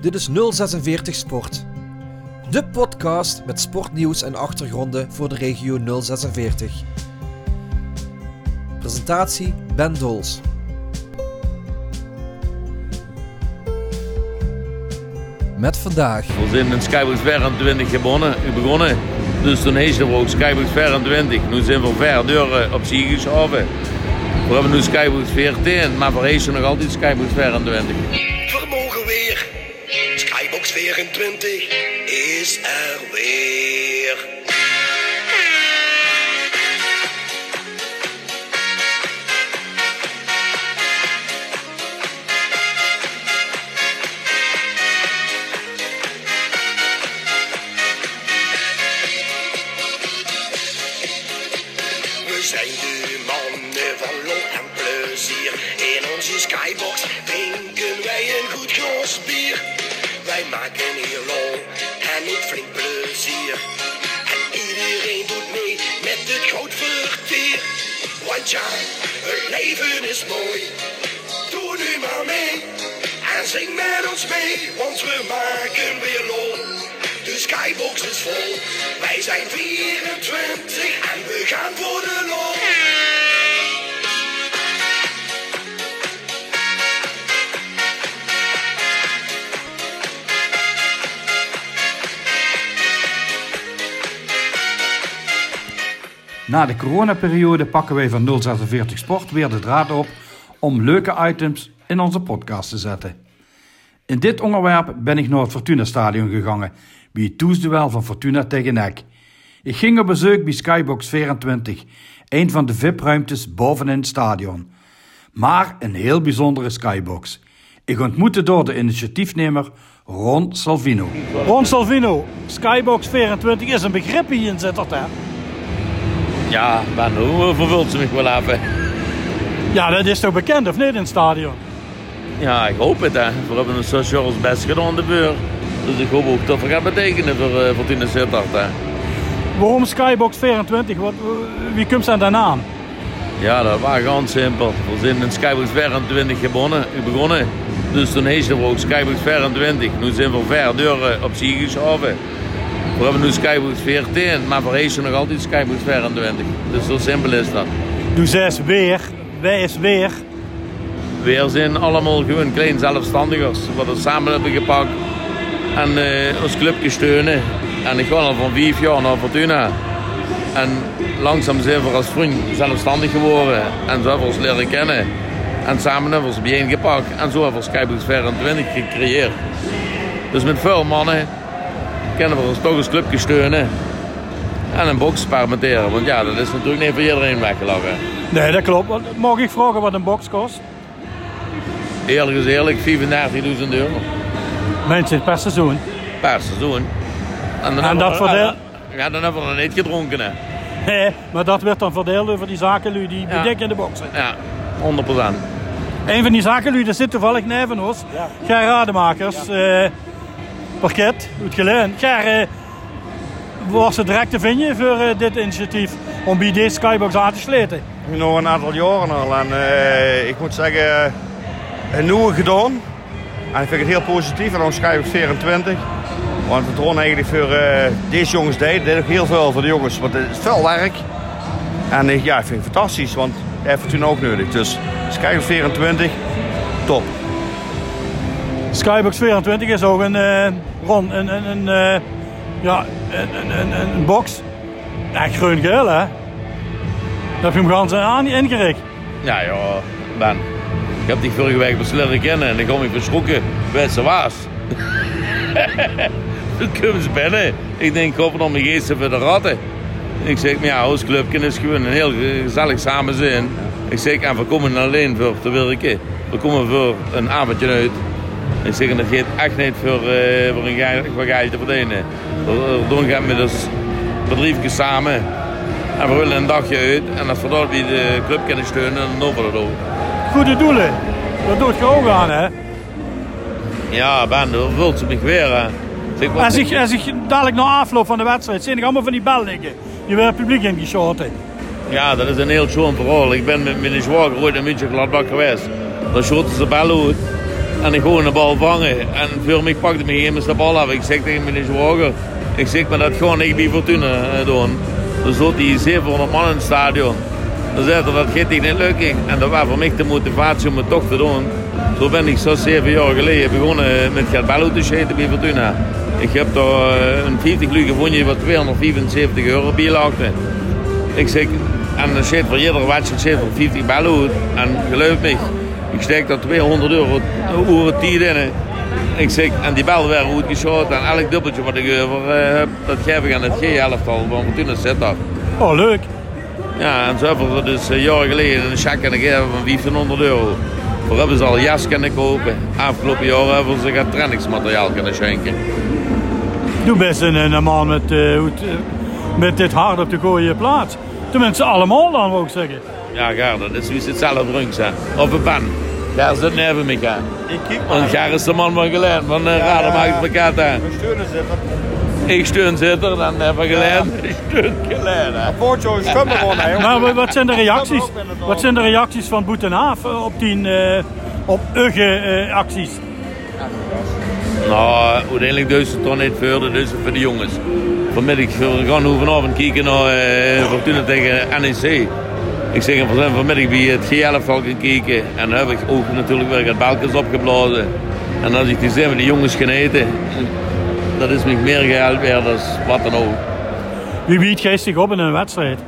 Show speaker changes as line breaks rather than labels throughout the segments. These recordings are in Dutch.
Dit is 046 Sport. De podcast met sportnieuws en achtergronden voor de regio 046. Presentatie Ben Dols. Met vandaag
We zijn in Skybox 24 gewonnen, begonnen. Dus toen heette we ook Skybox 24. Nu zijn we ver deuren op zich geschoven. We hebben nu Skybox 14, maar we heten nog altijd Skybox 24.
Vermogen weer. Skybox 24 is er weer. We zijn de mannen van Het leven is mooi. Doe nu maar mee. En zing met ons mee, want we maken weer lol. De skybox is vol. Wij zijn 24 en we gaan voor de lol.
Na de coronaperiode pakken wij van 046 Sport weer de draad op om leuke items in onze podcast te zetten. In dit onderwerp ben ik naar het Fortuna Stadion gegaan bij het toesduel van Fortuna tegen NEC. Ik ging op bezoek bij Skybox 24, een van de VIP-ruimtes bovenin het stadion. Maar een heel bijzondere Skybox. Ik ontmoette door de initiatiefnemer Ron Salvino.
Ron Salvino, Skybox 24 is een begrip hier in Zittert, hè?
Ja, maar hoe vervult ze me wel even?
Ja, dat is toch bekend, of niet, in het stadion?
Ja, ik hoop het hè. We hebben een social ons best gedaan de beur. Dus ik hoop ook dat het gaat betekenen voor uh, Fortuna Sittard hè.
Waarom Skybox 24? Wat, wie komt ze aan de naam?
Ja, dat was gewoon simpel. We zijn in Skybox 24 gewonnen, begonnen. Dus toen heette we ook Skybox 24. Nu zijn we ver deuren op zich geschoven. We hebben nu Skybox 14, maar we heten nog altijd Skybox 24. Dus zo simpel is dat.
Doe zes weer, wij is weer.
We zijn allemaal gewoon klein zelfstandigers. We dat samen hebben gepakt en uh, ons clubje steunen. En ik ga al van vijf jaar naar Fortuna. En langzaam zijn we als vriend zelfstandig geworden. En zo hebben we ons leren kennen. En samen hebben we ons bijeengepakt. En zo hebben we Skybox 24 gecreëerd. Dus met veel mannen kunnen we ons toch als clubje steunen. En een box. Want ja, dat is natuurlijk niet voor iedereen weggelegd.
Nee, dat klopt. Mag ik vragen wat een box kost?
Eerlijk is eerlijk, 35.000 euro.
Mensen per seizoen?
Per seizoen.
En, dan en dat verdeel...
Ja, dan hebben we nog niet gedronken. Hè.
Nee, maar dat werd dan verdeeld over die zakenlui die ja. bedekken in de boxen.
Ja, 100%.
Een van die zakenlui, dat zit toevallig neven ons. Ja. Rademakers, ja. uh, parket, goed. Ger, uh, was het direct te vinden voor uh, dit initiatief om bij deze skybox aan te sleten?
Nog een aantal jaren al en ik moet zeggen, een nieuwe gedaan. En ik vind het heel positief en dan Skybox 24. Want het rond eigenlijk voor uh, deze jongens deed. deed ook heel veel voor de jongens, want het is veel werk. En ja, ik vind het fantastisch, want hij heeft toen ook nodig. Dus Skybox 24, top.
Skybox 24 is ook een, Ron, een, een, een ja, een, een, een, een box. Ja, groen-geel hè. Heb je hem gewoon aan ingericht.
Ja joh, Ben. Ik heb die vorige week pas leren kennen en ik kom ik verschrokken bij ze was. Toen komen ze binnen. Ik denk, hoop nog mijn geesten voor de ratten. Ik zeg, ja, ons is gewoon een heel gezellig samen zijn. Ik zeg, en we komen alleen voor te werken. We komen voor een avondje uit. Ik zeg, dat gaat echt niet voor, uh, voor een geld te verdienen. We doen gaan met ons bedrijfje samen. En we willen een dagje uit. En als we bij de club kunnen steunen, dan doen we dat ook.
Goede doelen. Dat doet je ook aan, hè?
Ja, Ben, dat wilt ze me weer, hè?
Zeg, als, ik, als ik dadelijk na afloop van de wedstrijd zie ik allemaal van die bel liggen. Die weer het publiek ingeschoten.
Ja, dat is een heel schoon verhaal. Ik ben met mijn zwager ooit in München Gladbach geweest. Dan schoten ze bellen uit. En ik gewoon de bal vangen. En voor mij pakte me immers de bal af. Ik zeg tegen meneer Zwager, ik zeg maar dat gewoon ik bij Fortuna eh, doen. Er zat die 700 man in het stadion. Dan zei dat gaat niet lukken. En dat was voor mij de motivatie om het toch te doen. Zo ben ik zo zeven jaar geleden begonnen met het ballen te schieten bij Fortuna. Ik heb daar eh, een 50 lugen gevonden wat 275 euro bijlaagde. Ik zeg, en dan zit voor iedere wedstrijd zit voor 50 ballen. En geloof me, ik steek daar 200 euro tijd in. Ik zeg, en die bal werden goed geschoten. En elk dubbeltje wat ik over eh, heb, dat geef ik aan het G-elftal. Want Fortuna zit daar.
Oh, leuk.
Ja, en zo hebben we dus een jaar geleden een check kunnen geven van 1500 euro. Voor hebben ze al jas kunnen kopen. Afgelopen jaar hebben ze gaan trainingsmateriaal kunnen schenken.
Doe best een, een man met, eh, het, eh, met dit hard op de gooie plaats. Tenminste, allemaal dan, wil ik zeggen.
Ja, Ger, dat is wie ze het zelf drinkt zijn. Of een pan. Ger zit neven me, Ger is de man van geleerd. Van uh, Raden maakt het pakket aan.
We steunen zitten.
Ik steun zitter, dan hebben we geleerd. Ik steun geleerd. hè.
Voortje schummen gewoon, hè.
Maar wa- wat zijn de reacties? Wat zijn de reacties van Boet en Haaf eh, op die eh, op Ugge eh, acties?
Nou, uiteindelijk dus het toch niet verder, dus voor de jongens. Vanmiddag, we gaan nu vanavond kijken naar eh Fortuna tegen NEC. Ik zeg van zijn vanmiddag bij het G11 gaan kijken. En dan heb ik ook natuurlijk weer het balkens opgeblazen. En als ik die zie met die jongens gaan eten, dat is me meer geld weer dan wat dan ook.
Wie biedt geestig op in een wedstrijd?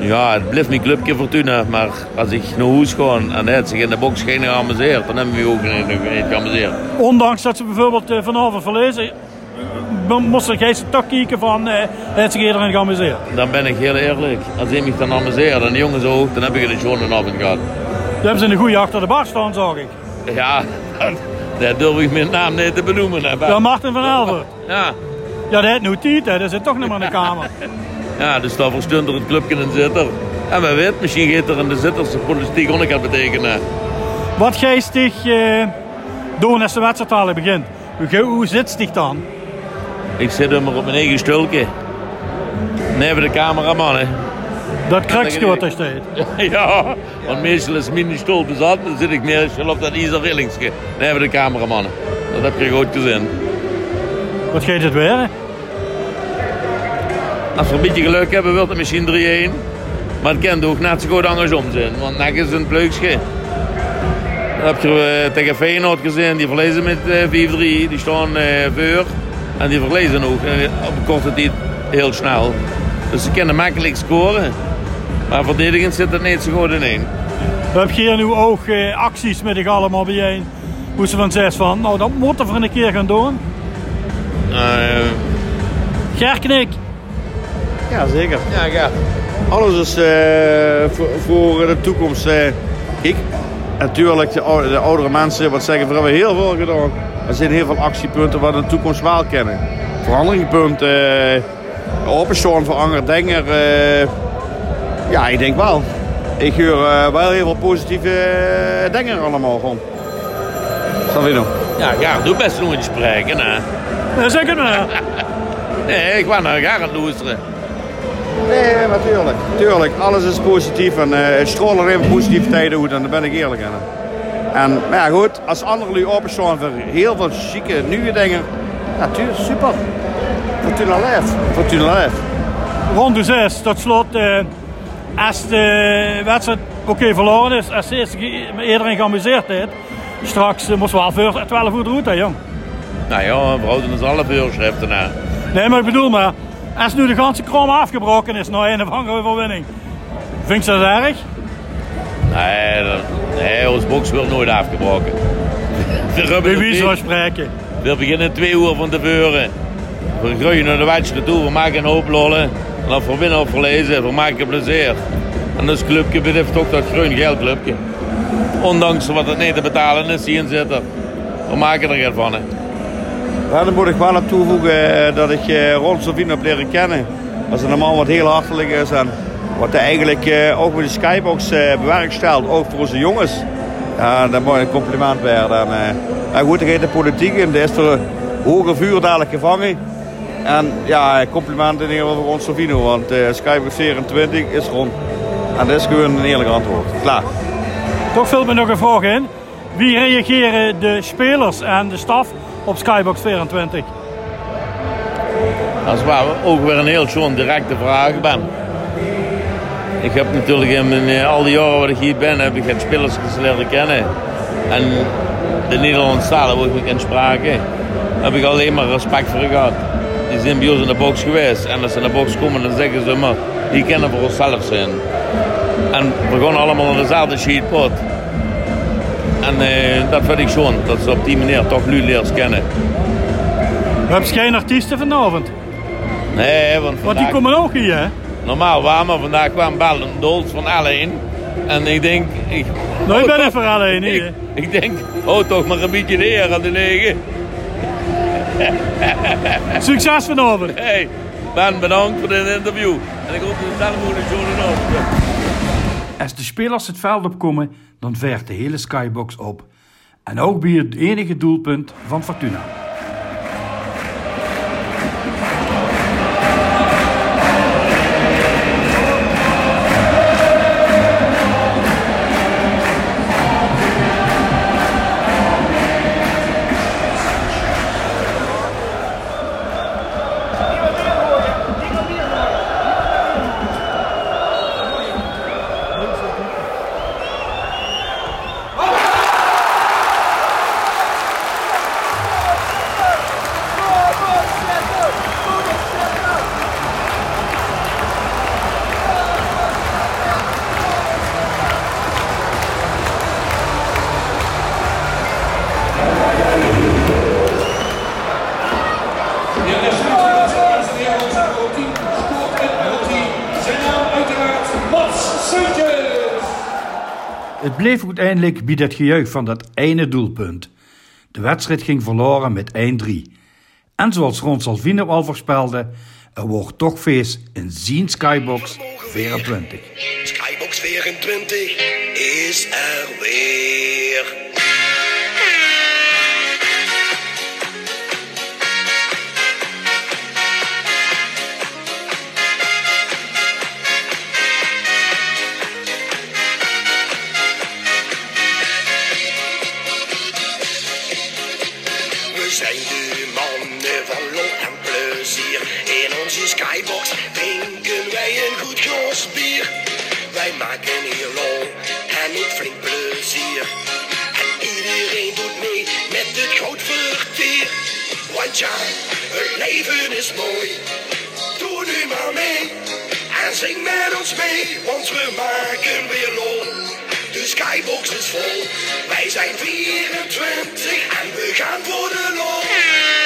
Ja, het blijft mijn clubje Fortuna, maar als ik naar huis ga en hij heeft zich in de box geen geamuseerd, dan hebben we ook niet, niet geamuseerd.
Ondanks dat ze bijvoorbeeld eh, vanavond verlezen, moest er geestig toch kijken van eh het zich iedereen geamuseerd.
Dan ben ik heel eerlijk. Als ik me dan amuseer en de jongens ook, dan heb ik een schone avond gehad.
Dan hebben ze een goede achter de bar staan, zag ik.
Ja, dat durf ik mijn naam niet te benoemen. hè,
Ja, Martin van Elver.
Ja,
Ja, dat heeft nu tijd, hè. dat zit toch niet meer in de kamer.
ja dus daarvoor stond er het clubje in zitter. En wie weet, misschien gaat er in de zitters de politiek ook gaan betekenen.
Wat geestig eh doen als de wedstrijd begint. Hoe, hoe zit het dan?
Ik zit er maar op mijn eigen stulke. Neven de cameraman, hè.
Dat kruikschoot er staat.
Ja, want meestal is mijn stoel bezat, dan zit ik meestal op dat Isa-rillingsje. Neven de cameraman. Dat heb je goed gezien.
Wat gaat het weer?
Als we een beetje geluk hebben, wordt het misschien 3-1. Maar het kan ook net zo goed andersom zijn. Want nek is een pleukje. Dat heb je eh, tegen Feyenoord gezien. Die verlezen met eh, 4-3. Die staan eh, voor. En die verlezen ook eh, op een korte tijd heel snel. Dus ze kunnen makkelijk scoren. Maar verdedigend zit het niet zo goed in één.
We hebben hier nu ook eh, acties met de allemaal bijeen. Hoe ze van zes van, nou dat moeten we een keer gaan doen.
Eh,
Gerknik,
Ja, zeker.
ja, ja.
Alles is eh, voor, voor de toekomst. eh kijk, natuurlijk, de, de oudere mensen wat zeggen, we hebben heel veel gedaan. Er zijn heel veel actiepunten wat we in de toekomst wel kennen. Veranderingpunten, eh openstaan voor andere dingen. eh, ja, ik denk wel. Ik hoor eh, wel heel veel positieve dingen er allemaal van. Salvino.
Ja, ja, doe best nog eens spreken. Hè.
zeg het maar.
Nee, ik was naar het luisteren.
Nee, natuurlijk. Tuurlijk, alles is positief en eh het straalt er even positiviteit uit en daar ben ik eerlijk in. En maar ja, goed, als anderen nu openstaan voor heel veel chique nieuwe dingen, ja, tuurlijk, super. Fortuna leeft. Fortuna leeft.
Ronde 6, tot slot. eh, als de wedstrijd oké verloren is, als eerst iedereen geamuseerd heeft, straks uh, moesten we wel voor 12 uur eruit, hè, jong.
Nou ja, we houden ons alle voorschriften aan.
Nee, maar ik bedoel maar, als nu de ganse krom afgebroken is na een of andere overwinning, vind je dat erg?
Nee, dat, nee, ons box wordt nooit afgebroken.
Bij wie zou spreken?
we beginnen twee uur van tevoren. We groeien naar de wedstrijd toe, we maken een hoop lollen. En dan voor winnen of verlezen, we maken plezier. En dat clubje betreft ook dat groen clubje. Ondanks wat het niet te betalen is, hier zitten. We maken er geld van. Hè.
Ja, dan moet ik wel aan toevoegen eh, dat ik eh, Ron heb leren kennen. Dat is een man wat heel hartelijk is en wat hij eigenlijk eh, ook met de skybox eh bewerkstelt, ook voor onze jongens. Ja, dat moet een compliment werden. En, eh, goed, hij gaat de politiek in, die is voor hoger vuur dadelijk gevangen. En ja, compliment in ieder geval voor Ron Savino, want eh Skybox 24 is rond. En dat is gewoon een eerlijk antwoord. Klaar.
Toch vult me nog een vraag in. Wie reageren de spelers en de staf op Skybox 24?
Dat is waar ook weer een heel schoon directe vraag ben. Ik heb natuurlijk in mijn, eh, al die jaren dat ik hier ben, heb ik het spelers leren kennen. En de Nederlandse talen waar ik in sprake, heb ik alleen maar respect voor gehad. Die zijn bij ons in de box geweest. En als ze in de box komen, dan zeggen ze maar, die kennen voor onszelf zijn. En we gaan allemaal in dezelfde sheetpot. En eh, dat vind ik schoon, dat ze op die manier toch nu leren kennen.
Heb je geen artiesten vanavond?
Nee, want
Want die
vandaag-
komen ook hier, hè?
Normaal waar, maar vandaag kwam Bellen Dols van alleen. En ik denk... Ik,
Nou, ik
oh,
ben
toch-
even alleen
ik,
hier.
ik denk, oh toch maar een beetje de eer aan de negen.
Succes vanavond.
Hey, Ben, bedankt voor dit interview. En ik hoop dat het zelf zo doen ook.
Als de spelers het veld opkomen, dan veert de hele skybox op. En ook bij het enige doelpunt van Fortuna. Het bleef uiteindelijk bij het gejuich van dat ene doelpunt. De wedstrijd ging verloren met 1-3. En zoals Ron Salvino al voorspelde, er wordt toch feest in zien Skybox 24.
Skybox 24 is er weer. Het leven is mooi. Doe nu maar mee en zing met ons mee, want we maken weer lol. De skybox is vol, wij zijn 24 en we gaan voor de lol.